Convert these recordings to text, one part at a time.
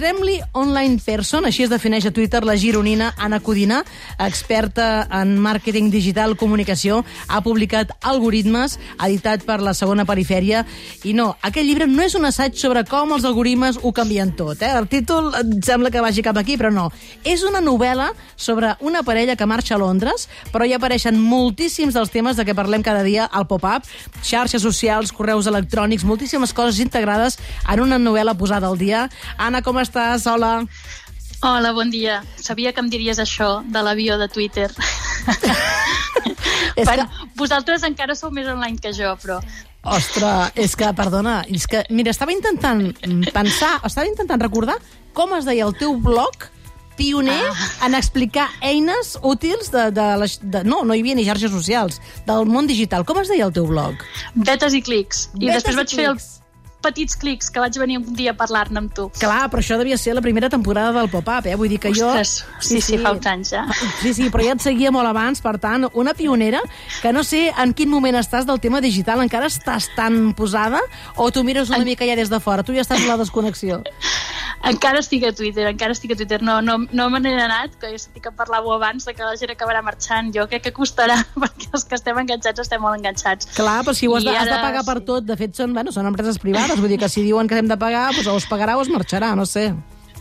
Extremely Online Person, així es defineix a Twitter la gironina Anna Codina, experta en màrqueting digital comunicació, ha publicat Algoritmes, editat per la segona perifèria, i no, aquest llibre no és un assaig sobre com els algoritmes ho canvien tot. Eh? El títol em sembla que vagi cap aquí, però no. És una novel·la sobre una parella que marxa a Londres, però hi apareixen moltíssims dels temes de què parlem cada dia al pop-up, xarxes socials, correus electrònics, moltíssimes coses integrades en una novel·la posada al dia. Anna, com estàs? Hola. Hola, bon dia. Sabia que em diries això de l'avió de Twitter. És bueno, que- vosaltres encara sou més online que jo, però... Ostres, és que, perdona, és que, mira, estava intentant pensar, estava intentant recordar com es deia el teu blog pioner ah. en explicar eines útils de, de, les, de... No, no hi havia ni xarxes socials, del món digital. Com es deia el teu blog? Betes i clics. I Betes després i vaig fer clics. Petits clics que vaig venir un dia a parlar-ne amb tu. Clar, però això devia ser la primera temporada del pop-up, eh? Vull dir que jo... Ostres, sí, sí, fa uns anys ja. Sí, sí, però ja et seguia molt abans, per tant, una pionera que no sé en quin moment estàs del tema digital, encara estàs tan posada o tu mires una mica ja des de fora, tu ja estàs en la desconnexió. Encara estic a Twitter, encara estic a Twitter. No, no, no me n'he anat, que ja sentit que parlàveu abans de que la gent acabarà marxant. Jo crec que costarà, perquè els que estem enganxats estem molt enganxats. Clar, però si ho has de, I has de ara, pagar per sí. tot, de fet són, bueno, són empreses privades, vull dir que si diuen que hem de pagar, doncs o es pagarà o es marxarà, no sé.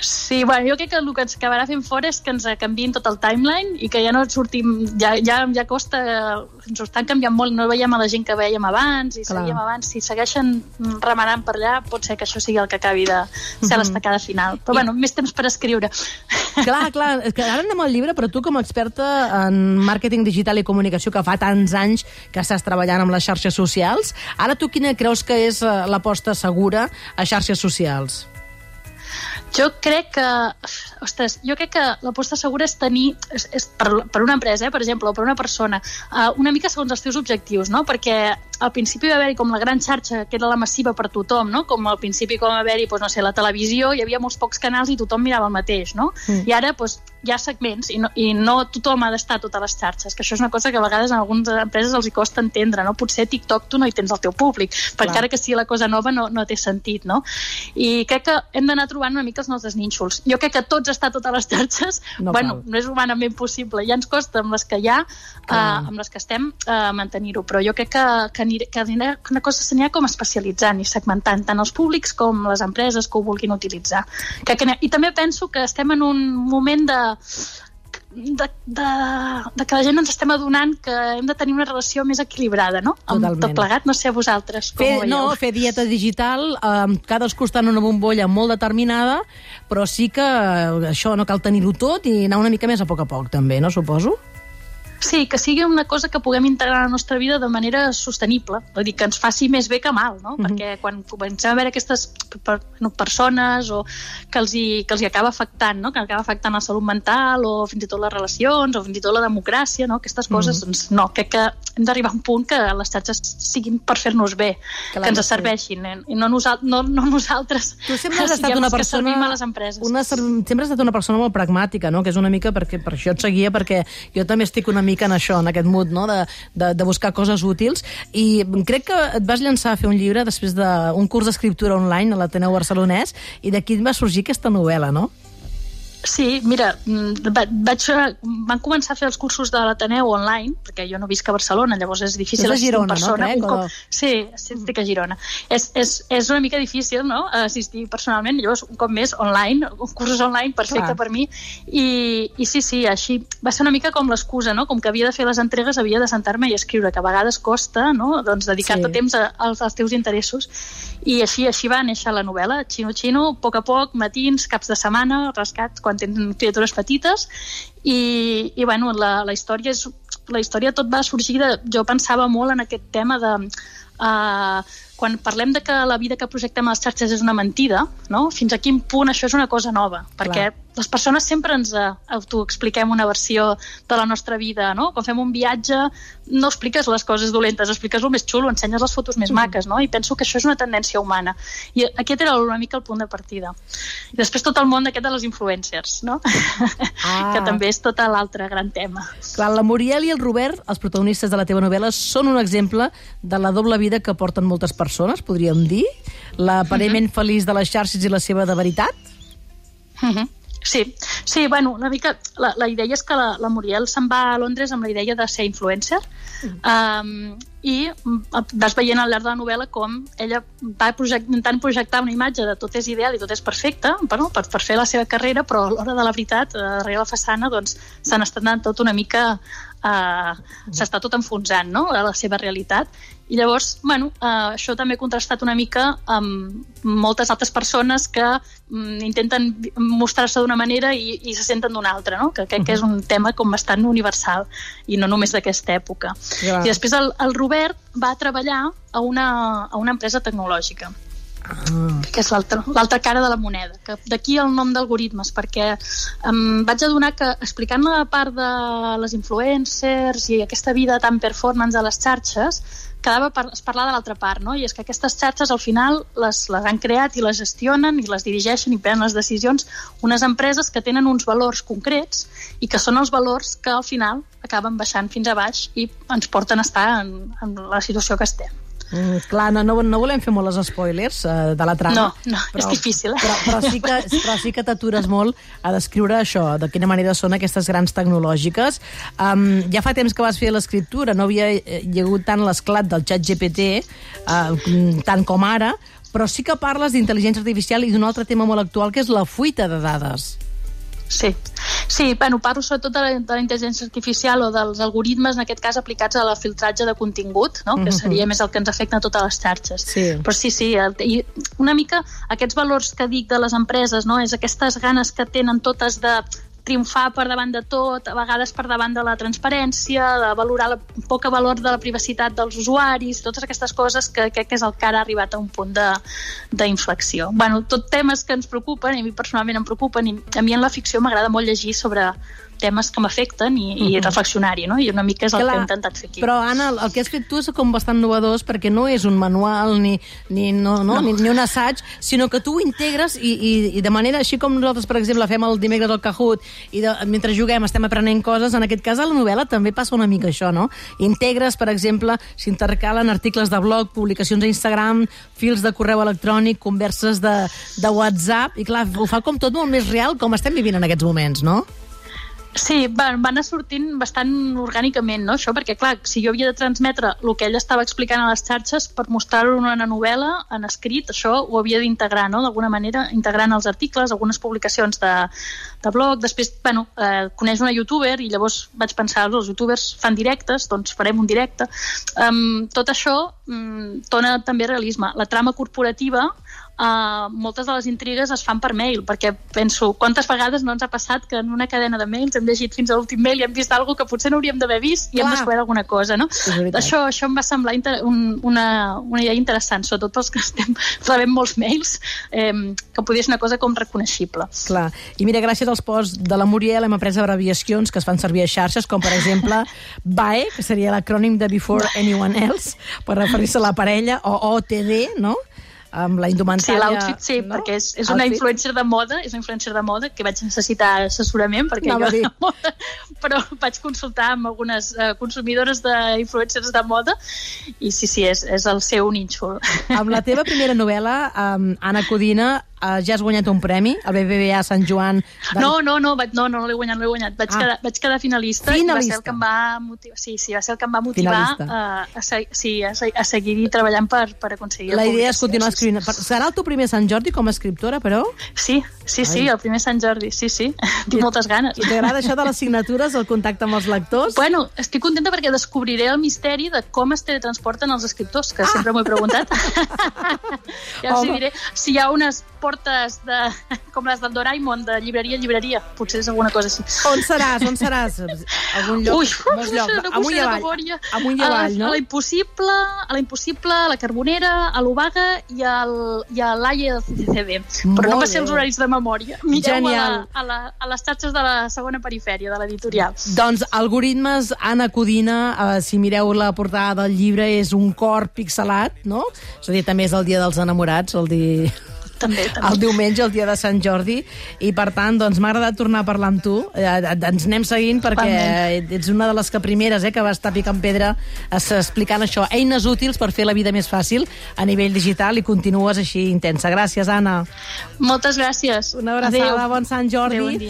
Sí, bueno, jo crec que el que ens acabarà fent fora és que ens canviïn tot el timeline i que ja no sortim, ja, ja, ja costa, ens ho estan canviant molt, no veiem a la gent que veiem abans i Clar. seguíem abans, si segueixen remenant per allà pot ser que això sigui el que acabi de ser l'estacada final. Però bueno, més temps per escriure. Clar, clar, és que ara anem al llibre, però tu com a experta en màrqueting digital i comunicació, que fa tants anys que estàs treballant amb les xarxes socials, ara tu quina creus que és eh, l'aposta segura a xarxes socials? Jo crec que, ostres, jo crec que l'aposta segura és tenir, és, és per, per una empresa, eh, per exemple, o per una persona, uh, una mica segons els teus objectius, no? Perquè al principi va haver-hi com la gran xarxa, que era la massiva per tothom, no? Com al principi com va haver-hi, doncs, no sé, la televisió, hi havia molts pocs canals i tothom mirava el mateix, no? Mm. I ara, doncs, hi ha segments i no, i no tothom ha d'estar a totes les xarxes, que això és una cosa que a vegades en algunes empreses els hi costa entendre, no? Potser a TikTok tu no hi tens el teu públic, però Clar. encara que sigui la cosa nova no, no té sentit, no? I crec que hem d'anar trobant una mica els nostres nínxols. Jo crec que tots estar a totes les xarxes, No bueno, cal. no és humanament possible. Ja ens costa amb les que hi ha, Clar. amb les que estem, uh, mantenir-ho. Però jo crec que, que, que que una cosa s'anirà com especialitzant i segmentant tant els públics com les empreses que ho vulguin utilitzar. Crec que, I també penso que estem en un moment de, de, de, de que la gent ens estem adonant que hem de tenir una relació més equilibrada, no? Amb Totalment. tot plegat, no sé a vosaltres com Fer, ho veieu. no, fer dieta digital, eh, cadascú està en una bombolla molt determinada, però sí que eh, això no cal tenir-ho tot i anar una mica més a poc a poc, també, no suposo? Sí, que sigui una cosa que puguem integrar a la nostra vida de manera sostenible, vull dir, que ens faci més bé que mal, no? Mhm. Perquè quan comencem a veure aquestes per, no, persones o que els, hi, que els hi acaba afectant, no? que acaba afectant la salut mental o fins i tot les relacions o fins i tot la democràcia, no? aquestes coses, Mhm. doncs no, crec que hem d'arribar a un punt que les xarxes siguin per fer-nos bé, Clar que ens serveixin, eh? i no, nosal, no, no nosaltres Tu sempre has estat una persona... a les empreses. Una, sempre has estat una persona molt pragmàtica, no? que és una mica perquè per això et seguia, perquè jo també estic una mica en això, en aquest mood, no? de, de, de buscar coses útils, i crec que et vas llançar a fer un llibre després d'un curs d'escriptura online a l'Ateneu Barcelonès, i d'aquí va sorgir aquesta novel·la, no? Sí, mira, mm, va- vaig, van començar a fer els cursos de l'Ateneu online, perquè jo no visc a Barcelona, llavors és difícil assistir en no, persona. un cop... o- Sí, sí, estic a Girona. És, és, és una mica difícil, no?, assistir personalment, llavors, un cop més, online, cursos online, perfecte Clar. per mi, i, i sí, sí, així va ser una mica com l'excusa, no?, com que havia de fer les entregues, havia de sentar-me i escriure, que a vegades costa, no?, doncs dedicar-te Sí. temps a, als, als teus interessos, i així així va néixer la novel·la, Xino Xino, a poc a poc, matins, caps de setmana, rescats, quan tens criatures petites, i, i bueno, la, la història és la història tot va sorgir de... Jo pensava molt en aquest tema de... Uh, quan parlem de que la vida que projectem a les xarxes és una mentida, no? fins a quin punt això és una cosa nova? Perquè les persones sempre ens eh, autoexpliquem una versió de la nostra vida, no? Quan fem un viatge no expliques les coses dolentes, expliques el més xulo, ensenyes les fotos més maques, no? I penso que això és una tendència humana. I aquest era una mica el punt de partida. I després tot el món d'aquest de les influencers, no? Ah. que també és tot l'altre gran tema. Clar, la Muriel i el Robert, els protagonistes de la teva novel·la, són un exemple de la doble vida que porten moltes persones, podríem dir? L'aparellament feliç de les xarxes i la seva de veritat? Uh -huh. Sí, sí, bueno, una mica... La, la idea és que la, la Muriel se'n va a Londres amb la idea de ser influencer um, i vas veient al llarg de la novel·la com ella va project, intentant projectar una imatge de tot és ideal i tot és perfecte bueno, per, per fer la seva carrera, però a l'hora de la veritat, eh, darrere la façana, doncs s'han estat anant tot una mica eh, s'està tot enfonsant no? a la seva realitat i llavors, bueno, eh, això també ha contrastat una mica amb moltes altres persones que mm, intenten mostrar-se d'una manera i, i se senten d'una altra, no? que crec que és un tema com bastant universal i no només d'aquesta època. Ja. I després el, el Robert va treballar a una, a una empresa tecnològica Ah. que és l'altra cara de la moneda. Que D'aquí el nom d'algoritmes, perquè em vaig adonar que explicant la part de les influencers i aquesta vida tan performance a les xarxes, quedava per, es parlar de l'altra part, no? i és que aquestes xarxes al final les, les han creat i les gestionen i les dirigeixen i prenen les decisions unes empreses que tenen uns valors concrets i que són els valors que al final acaben baixant fins a baix i ens porten a estar en, en la situació que estem. Mm, clar, no, no, no volem fer molt els spoilers uh, de la trama. No, no, és difícil, eh? Però, però sí que, però sí que t'atures molt a descriure això, de quina manera són aquestes grans tecnològiques. Um, ja fa temps que vas fer l'escriptura, no havia eh, hi hagut tant l'esclat del xat GPT, uh, tant com ara, però sí que parles d'intel·ligència artificial i d'un altre tema molt actual, que és la fuita de dades. Sí, sí bueno, parlo sobretot de la, de la intel·ligència artificial o dels algoritmes, en aquest cas aplicats a la filtratge de contingut, no? que seria més el que ens afecta a totes les xarxes. Sí. Però sí, sí, el- i una mica aquests valors que dic de les empreses, no? és aquestes ganes que tenen totes de triomfar per davant de tot, a vegades per davant de la transparència, de valorar el poca valor de la privacitat dels usuaris, totes aquestes coses que crec que és el que ara ha arribat a un punt d'inflexió. Bueno, tot temes que ens preocupen, i a mi personalment em preocupen, i a mi en la ficció m'agrada molt llegir sobre temes que m'afecten i, i reflexionar-hi, no? I una mica és el Clar, que he intentat fer aquí. Però, Anna, el, que has fet tu és com bastant novedós perquè no és un manual ni, ni, no, no, no. Ni, ni un assaig, sinó que tu ho integres i, i, i de manera així com nosaltres, per exemple, fem el dimecres al Kahoot i de, mentre juguem estem aprenent coses, en aquest cas a la novel·la també passa una mica això, no? Integres, per exemple, s'intercalen articles de blog, publicacions a Instagram, fils de correu electrònic, converses de, de WhatsApp, i clar, ho fa com tot molt més real com estem vivint en aquests moments, no? Sí, van, van anar sortint bastant orgànicament, no? Això, perquè, clar, si jo havia de transmetre el que ell estava explicant a les xarxes per mostrar-ho en una novel·la, en escrit, això ho havia d'integrar, no? D'alguna manera, integrant els articles, algunes publicacions de, de blog. Després, bueno, eh, coneix una youtuber i llavors vaig pensar, els youtubers fan directes, doncs farem un directe. Um, tot això um, dona també realisme. La trama corporativa Uh, moltes de les intrigues es fan per mail, perquè penso, quantes vegades no ens ha passat que en una cadena de mails hem llegit fins a l'últim mail i hem vist alguna que potser no hauríem d'haver vist i Clar. hem descobert alguna cosa, no? Això, això em va semblar inter un, una, una idea interessant, sobretot pels que estem rebent molts mails, eh, que podia ser una cosa com reconeixible. Clar. I mira, gràcies als posts de la Muriel hem après abreviacions que es fan servir a xarxes, com per exemple BAE, que seria l'acrònim de Before Anyone Else, per referir-se a la parella, o OTD, no? Amb la Sí, indumentària... l'outfit sí, no? perquè és, és una influencer de moda, és una influencer de moda que vaig necessitar assessorament perquè Anava dir. jo però vaig consultar amb algunes uh, consumidores d'influencers de moda i sí, sí, és, és el seu nínxol. Amb la teva primera novel·la, um, Anna Codina, uh, ja has guanyat un premi, el BBVA Sant Joan... De... No, no, no, vaig, no, no, no l'he guanyat, no l'he guanyat. Vaig, Ah. quedar, vaig quedar finalista, i va Finalista. ser el que em va motivar, sí, sí, va ser el que em va motivar Finalista. a, se- sí, a, se- a seguir treballant per, per aconseguir La idea és continuar sí, escrivint. Per- Serà el teu primer Sant Jordi com a escriptora, però? Sí, sí, sí, Ai. el primer Sant Jordi, sí, sí, tinc moltes ganes. I t'agrada això de les signatures, el contacte amb els lectors? Bueno, estic contenta perquè descobriré el misteri de com es teletransporten els escriptors, que sempre m'ho he preguntat. ja Home. diré. Si hi ha unes portes de, com les del Doraemon, de llibreria a llibreria, potser és alguna cosa així. On seràs? On seràs? Algun lloc? Ui, molts llocs. no Amunt i avall. Amunt i avall, no? A la Impossible, a la Impossible, a la Carbonera, a l'Obaga i, al, i a l'AIE del CCCB. Però no Molt va ser els horaris de memòria. Mireu a, la, Genial. a, la, a les xarxes de la segona perifèria, de l'editorial. Doncs Algoritmes, Anna Codina, eh, si mireu la portada del llibre, és un cor pixelat, no? És a dir, també és el dia dels enamorats, el dir... també, també. El diumenge, el dia de Sant Jordi, i per tant, doncs m'ha agradat tornar a parlar amb tu. Eh, ens anem seguint perquè Igualment. ets una de les que primeres eh, que va estar picant pedra es- explicant això, eines útils per fer la vida més fàcil a nivell digital i continues així intensa. Gràcies, Anna. Moltes gràcies. Una abraçada, Adéu. bon Sant Jordi. Adéu, bon dia.